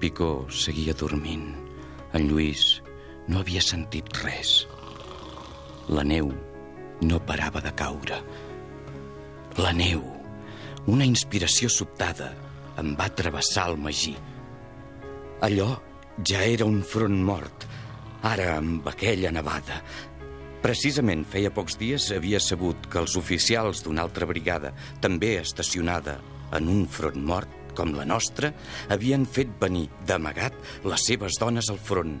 Picó seguia dormint. En Lluís no havia sentit res. La neu no parava de caure. La neu, una inspiració sobtada, em va travessar el magí. Allò ja era un front mort, ara amb aquella nevada. Precisament feia pocs dies havia sabut que els oficials d'una altra brigada, també estacionada en un front mort com la nostra, havien fet venir d'amagat les seves dones al front,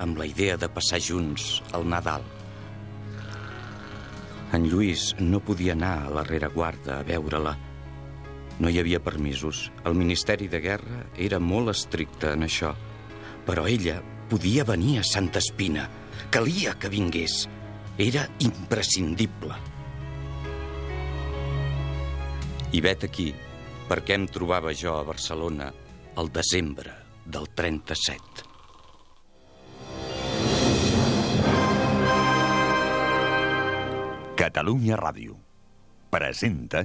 amb la idea de passar junts al Nadal. En Lluís no podia anar a la rereguarda a veure-la. No hi havia permisos. El Ministeri de Guerra era molt estricte en això. Però ella podia venir a Santa Espina. Calia que vingués. Era imprescindible. I vet aquí per què em trobava jo a Barcelona el desembre del 37. Catalunya Ràdio presenta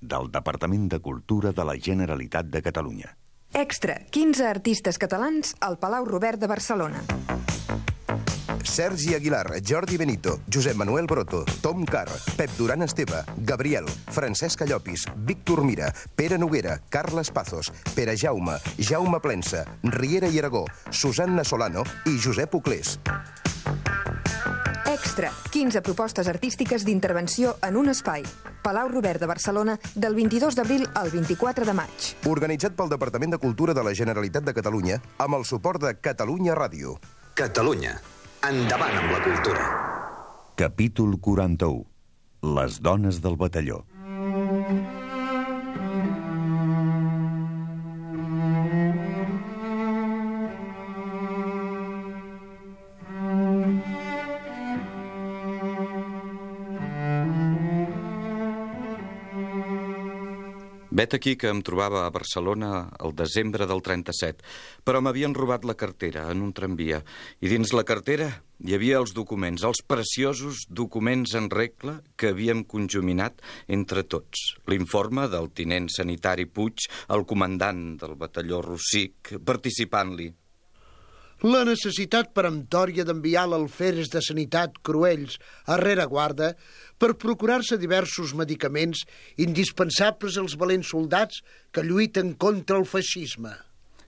del Departament de Cultura de la Generalitat de Catalunya. Extra, 15 artistes catalans al Palau Robert de Barcelona. Sergi Aguilar, Jordi Benito, Josep Manuel Broto, Tom Carr, Pep Duran Esteve, Gabriel, Francesc Llopis, Víctor Mira, Pere Noguera, Carles Pazos, Pere Jaume, Jaume Plensa, Riera i Aragó, Susanna Solano i Josep Uclés. Extra, 15 propostes artístiques d'intervenció en un espai. Palau Robert de Barcelona, del 22 d'abril al 24 de maig. Organitzat pel Departament de Cultura de la Generalitat de Catalunya amb el suport de Catalunya Ràdio. Catalunya. Endavant amb la cultura. Capítol 41. Les dones del batalló. Vet aquí que em trobava a Barcelona el desembre del 37, però m'havien robat la cartera en un tramvia, i dins la cartera hi havia els documents, els preciosos documents en regla que havíem conjuminat entre tots. L'informe del tinent sanitari Puig, el comandant del batalló Rossic, participant-li. La necessitat peremptòria d'enviar l'alferes de sanitat Cruells a rereguarda per procurar-se diversos medicaments indispensables als valents soldats que lluiten contra el feixisme.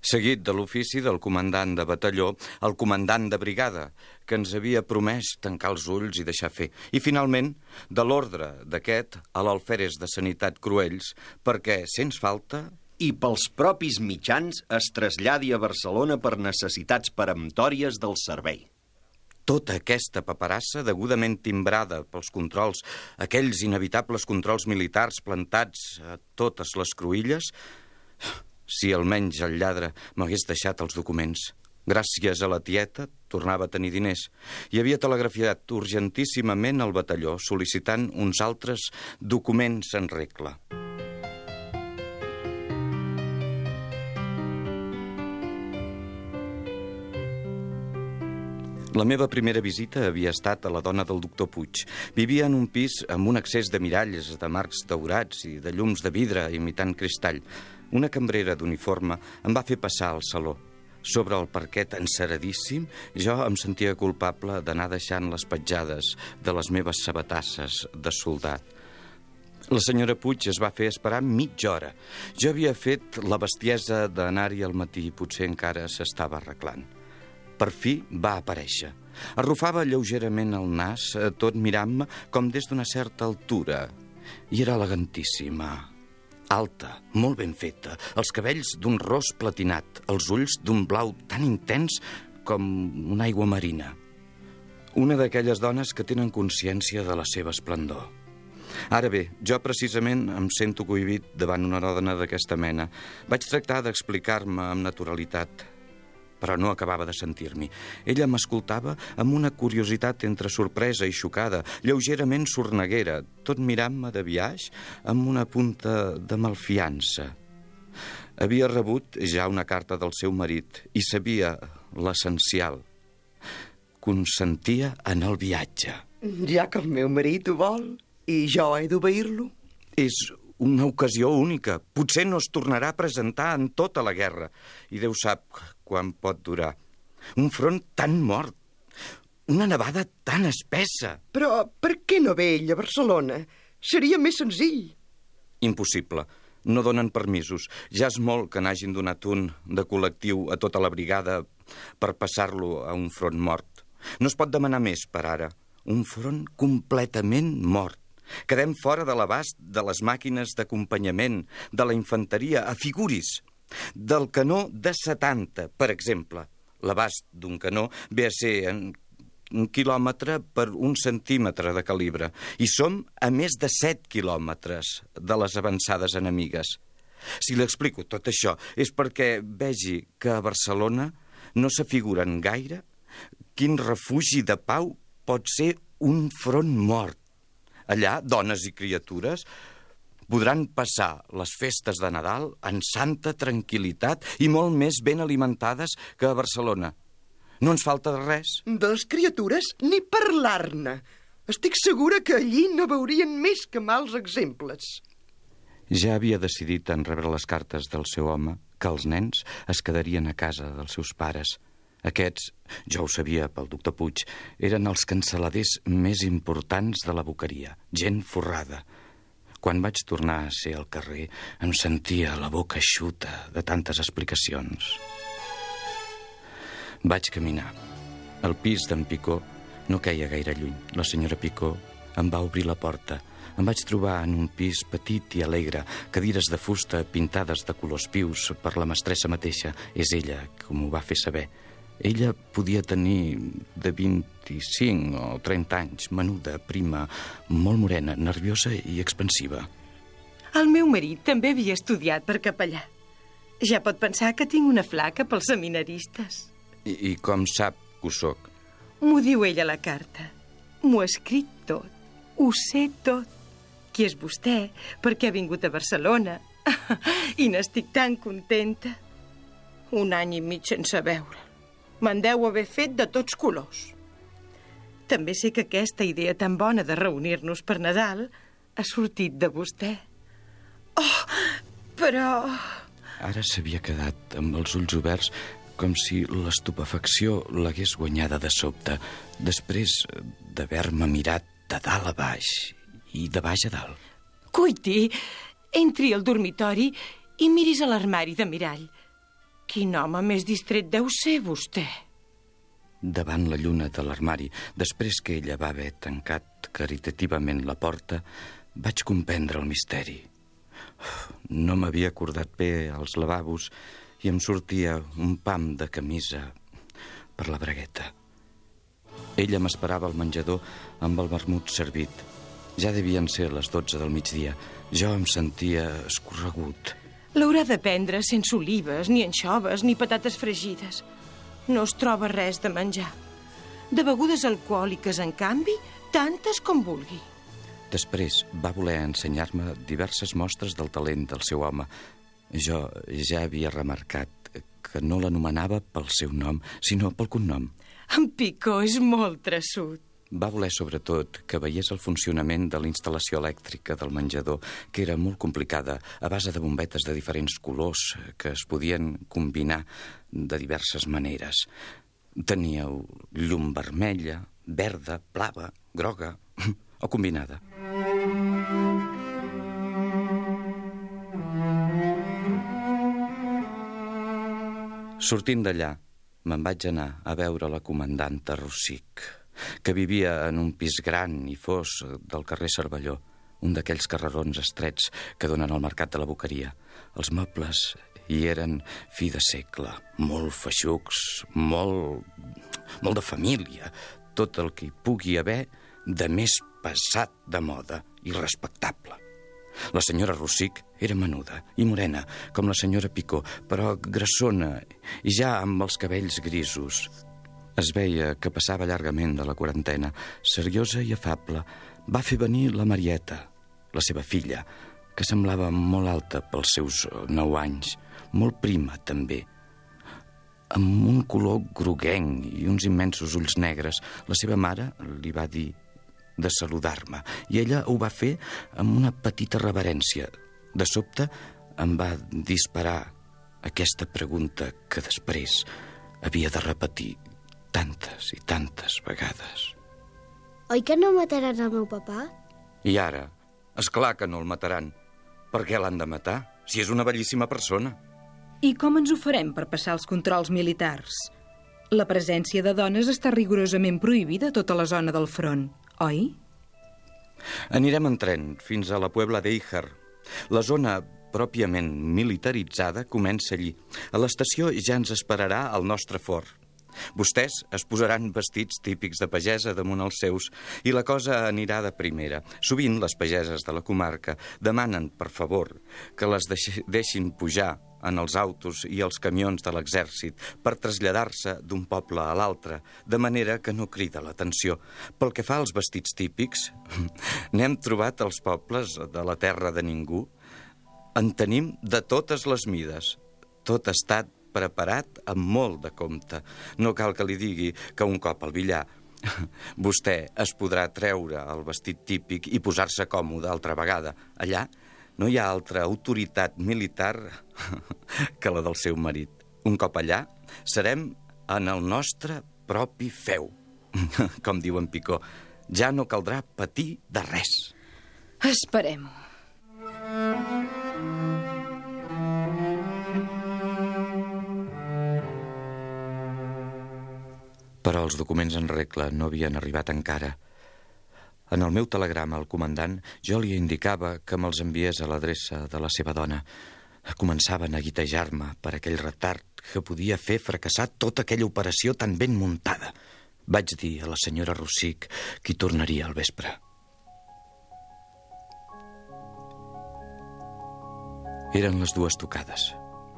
Seguit de l'ofici del comandant de batalló, el comandant de brigada, que ens havia promès tancar els ulls i deixar fer. I, finalment, de l'ordre d'aquest a l'alferes de sanitat Cruells, perquè, sens falta, i pels propis mitjans es traslladi a Barcelona per necessitats peremptòries del servei. tota aquesta paperassa degudament timbrada pels controls, aquells inevitables controls militars plantats a totes les cruïlles, si almenys el lladre m'hagués deixat els documents. Gràcies a la tieta, tornava a tenir diners. I havia telegrafiat urgentíssimament al batalló, sol·licitant uns altres documents en regla. La meva primera visita havia estat a la dona del doctor Puig. Vivia en un pis amb un excés de miralles, de marcs daurats i de llums de vidre imitant cristall. Una cambrera d'uniforme em va fer passar al saló. Sobre el parquet enceradíssim, jo em sentia culpable d'anar deixant les petjades de les meves sabatasses de soldat. La senyora Puig es va fer esperar mitja hora. Jo havia fet la bestiesa d'anar-hi al matí i potser encara s'estava arreglant. Per fi va aparèixer. Arrufava lleugerament el nas, eh, tot mirant-me com des d'una certa altura. I era elegantíssima. alta, molt ben feta, els cabells d'un ros platinat, els ulls d'un blau tan intens com una aigua marina. Una d'aquelles dones que tenen consciència de la seva esplendor. Ara bé, jo precisament em sento cohibit davant una dona d'aquesta mena. Vaig tractar d'explicar-me amb naturalitat, però no acabava de sentir-m'hi. Ella m'escoltava amb una curiositat entre sorpresa i xocada, lleugerament sorneguera, tot mirant-me de viaix amb una punta de malfiança. Havia rebut ja una carta del seu marit i sabia l'essencial. Consentia en el viatge. Ja que el meu marit ho vol i jo he d'obeir-lo. És una ocasió única. Potser no es tornarà a presentar en tota la guerra. I Déu sap quan pot durar. Un front tan mort. Una nevada tan espessa. Però per què no ve ell a Barcelona? Seria més senzill. Impossible. No donen permisos. Ja és molt que n'hagin donat un de col·lectiu a tota la brigada per passar-lo a un front mort. No es pot demanar més per ara. Un front completament mort. Quedem fora de l'abast de les màquines d'acompanyament, de la infanteria, a figuris. Del canó de 70, per exemple. L'abast d'un canó ve a ser en un quilòmetre per un centímetre de calibre i som a més de 7 quilòmetres de les avançades enemigues. Si li explico tot això és perquè vegi que a Barcelona no s'afiguren gaire quin refugi de pau pot ser un front mort. Allà, dones i criatures podran passar les festes de Nadal en santa tranquil·litat i molt més ben alimentades que a Barcelona. No ens falta de res. De les criatures, ni parlar-ne. Estic segura que allí no veurien més que mals exemples. Ja havia decidit en rebre les cartes del seu home que els nens es quedarien a casa dels seus pares. Aquests, jo ho sabia pel doctor Puig, eren els canceladers més importants de la boqueria, gent forrada. Quan vaig tornar a ser al carrer, em sentia la boca eixuta de tantes explicacions. Vaig caminar. El pis d'en Picó no queia gaire lluny. La senyora Picó em va obrir la porta. Em vaig trobar en un pis petit i alegre, cadires de fusta pintades de colors vius per la mestressa mateixa. És ella que m'ho va fer saber. Ella podia tenir de 25 o 30 anys, menuda, prima, molt morena, nerviosa i expansiva. El meu marit també havia estudiat per capellà. Ja pot pensar que tinc una flaca pels seminaristes. I, i com sap que ho soc? M'ho diu ella a la carta. M'ho ha escrit tot. Ho sé tot. Qui és vostè? Per què ha vingut a Barcelona? I n'estic tan contenta. Un any i mig sense veure. Me'n deu haver fet de tots colors. També sé que aquesta idea tan bona de reunir-nos per Nadal ha sortit de vostè. Oh, però... Ara s'havia quedat amb els ulls oberts com si l'estupefacció l'hagués guanyada de sobte, després d'haver-me mirat de dalt a baix i de baix a dalt. Cuiti, entri al dormitori i miris a l'armari de mirall. Quin home més distret deu ser, vostè. Davant la lluna de l'armari, després que ella va haver tancat caritativament la porta, vaig comprendre el misteri. No m'havia acordat bé als lavabos i em sortia un pam de camisa per la bragueta. Ella m'esperava al menjador amb el vermut servit. Ja devien ser les 12 del migdia. Jo em sentia escorregut. L'haurà de prendre sense olives, ni anxoves, ni patates fregides. No es troba res de menjar. De begudes alcohòliques, en canvi, tantes com vulgui. Després va voler ensenyar-me diverses mostres del talent del seu home. Jo ja havia remarcat que no l'anomenava pel seu nom, sinó pel cognom. En Picó és molt traçut. Va voler, sobretot, que veiés el funcionament de la instal·lació elèctrica del menjador, que era molt complicada, a base de bombetes de diferents colors que es podien combinar de diverses maneres. Teníeu llum vermella, verda, blava, groga o combinada. Sortint d'allà, me'n vaig anar a veure la comandanta Rossic, que vivia en un pis gran i fos del carrer Cervelló. un d'aquells carrerons estrets que donen al mercat de la boqueria. Els mobles hi eren fi de segle, molt feixucs, molt... molt de família, tot el que hi pugui haver de més passat de moda i respectable. La senyora Rossic era menuda i morena, com la senyora Picó, però grassona i ja amb els cabells grisos. Es veia que passava llargament de la quarantena, seriosa i afable. Va fer venir la Marieta, la seva filla, que semblava molt alta pels seus nou anys, molt prima també, amb un color groguenc i uns immensos ulls negres. La seva mare li va dir de saludar-me i ella ho va fer amb una petita reverència. De sobte em va disparar aquesta pregunta que després havia de repetir tantes i tantes vegades. Oi que no mataran el meu papà? I ara, és clar que no el mataran. Per què l'han de matar, si és una bellíssima persona? I com ens ho farem per passar els controls militars? La presència de dones està rigorosament prohibida a tota la zona del front oi? Anirem en tren fins a la Puebla d'Eijar. La zona pròpiament militaritzada comença allí. A l'estació ja ens esperarà el nostre fort. Vostès es posaran vestits típics de pagesa damunt els seus i la cosa anirà de primera. Sovint les pageses de la comarca demanen, per favor, que les deixin pujar en els autos i els camions de l'exèrcit per traslladar-se d'un poble a l'altre, de manera que no crida l'atenció. Pel que fa als vestits típics, n'hem trobat als pobles de la terra de ningú. En tenim de totes les mides. Tot estat preparat amb molt de compte. No cal que li digui que un cop al billar vostè es podrà treure el vestit típic i posar-se còmode altra vegada. Allà no hi ha altra autoritat militar que la del seu marit. Un cop allà, serem en el nostre propi feu. Com diu en Picó, ja no caldrà patir de res. Esperem-ho. Però els documents en regla no havien arribat encara. En el meu telegrama al comandant jo li indicava que me'ls enviés a l'adreça de la seva dona. Començaven a guitejar-me per aquell retard que podia fer fracassar tota aquella operació tan ben muntada. Vaig dir a la senyora Rossic que tornaria al vespre. Eren les dues tocades.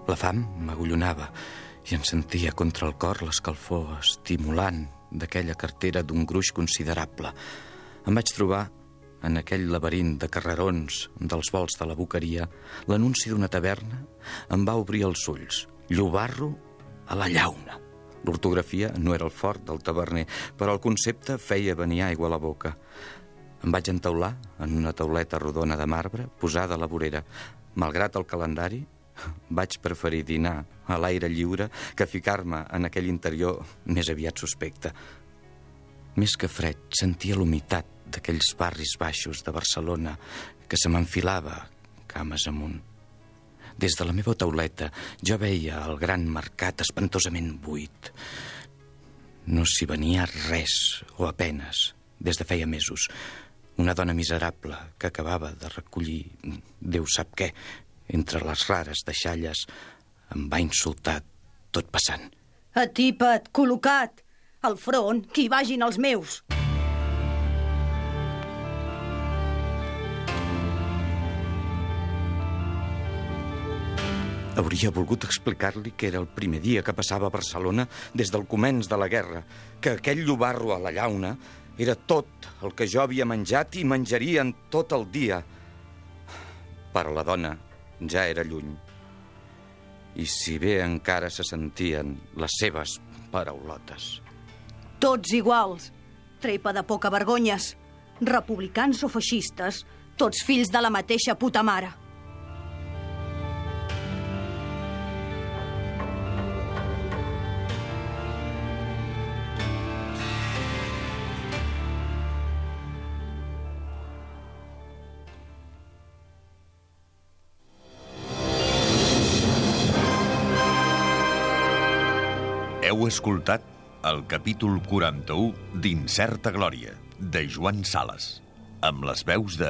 La fam m'agullonava i em sentia contra el cor l'escalfor estimulant d'aquella cartera d'un gruix considerable. Em vaig trobar en aquell laberint de carrerons dels vols de la boqueria, l'anunci d'una taverna em va obrir els ulls. Llobarro a la llauna. L'ortografia no era el fort del taverner, però el concepte feia venir aigua a la boca. Em vaig entaular en una tauleta rodona de marbre posada a la vorera. Malgrat el calendari, vaig preferir dinar a l'aire lliure que ficar-me en aquell interior més aviat suspecte. Més que fred, sentia l'humitat d'aquells barris baixos de Barcelona que se m'enfilava cames amunt. Des de la meva tauleta jo veia el gran mercat espantosament buit. No s'hi venia res, o apenes, des de feia mesos. Una dona miserable que acabava de recollir, Déu sap què, entre les rares deixalles, em va insultar tot passant. Atipa't, col·locat! Al front, que hi vagin els meus! Hauria volgut explicar-li que era el primer dia que passava a Barcelona des del començ de la guerra, que aquell llobarro a la llauna era tot el que jo havia menjat i menjaria en tot el dia. Però la dona ja era lluny. I si bé encara se sentien les seves paraulotes. Tots iguals. Trepa de poca vergonyes. Republicans o feixistes, tots fills de la mateixa puta mare. Heu escoltat el capítol 41 d'Incerta Glòria, de Joan Sales, amb les veus de...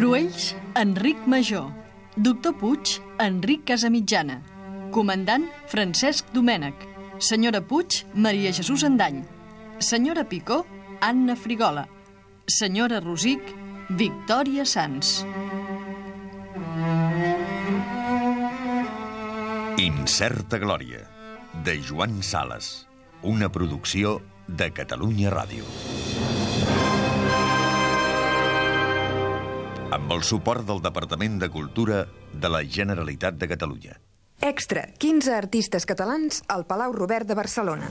Cruells, Enric Major. Doctor Puig, Enric Casamitjana. Comandant, Francesc Domènec. Senyora Puig, Maria Jesús Andany. Senyora Picó, Anna Frigola. Senyora Rosic, Victòria Sans. Incerta Glòria, de Joan Sales. Una producció de Catalunya Ràdio. Amb el suport del Departament de Cultura de la Generalitat de Catalunya. Extra, 15 artistes catalans al Palau Robert de Barcelona.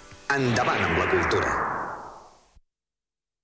Endavant amb la cultura.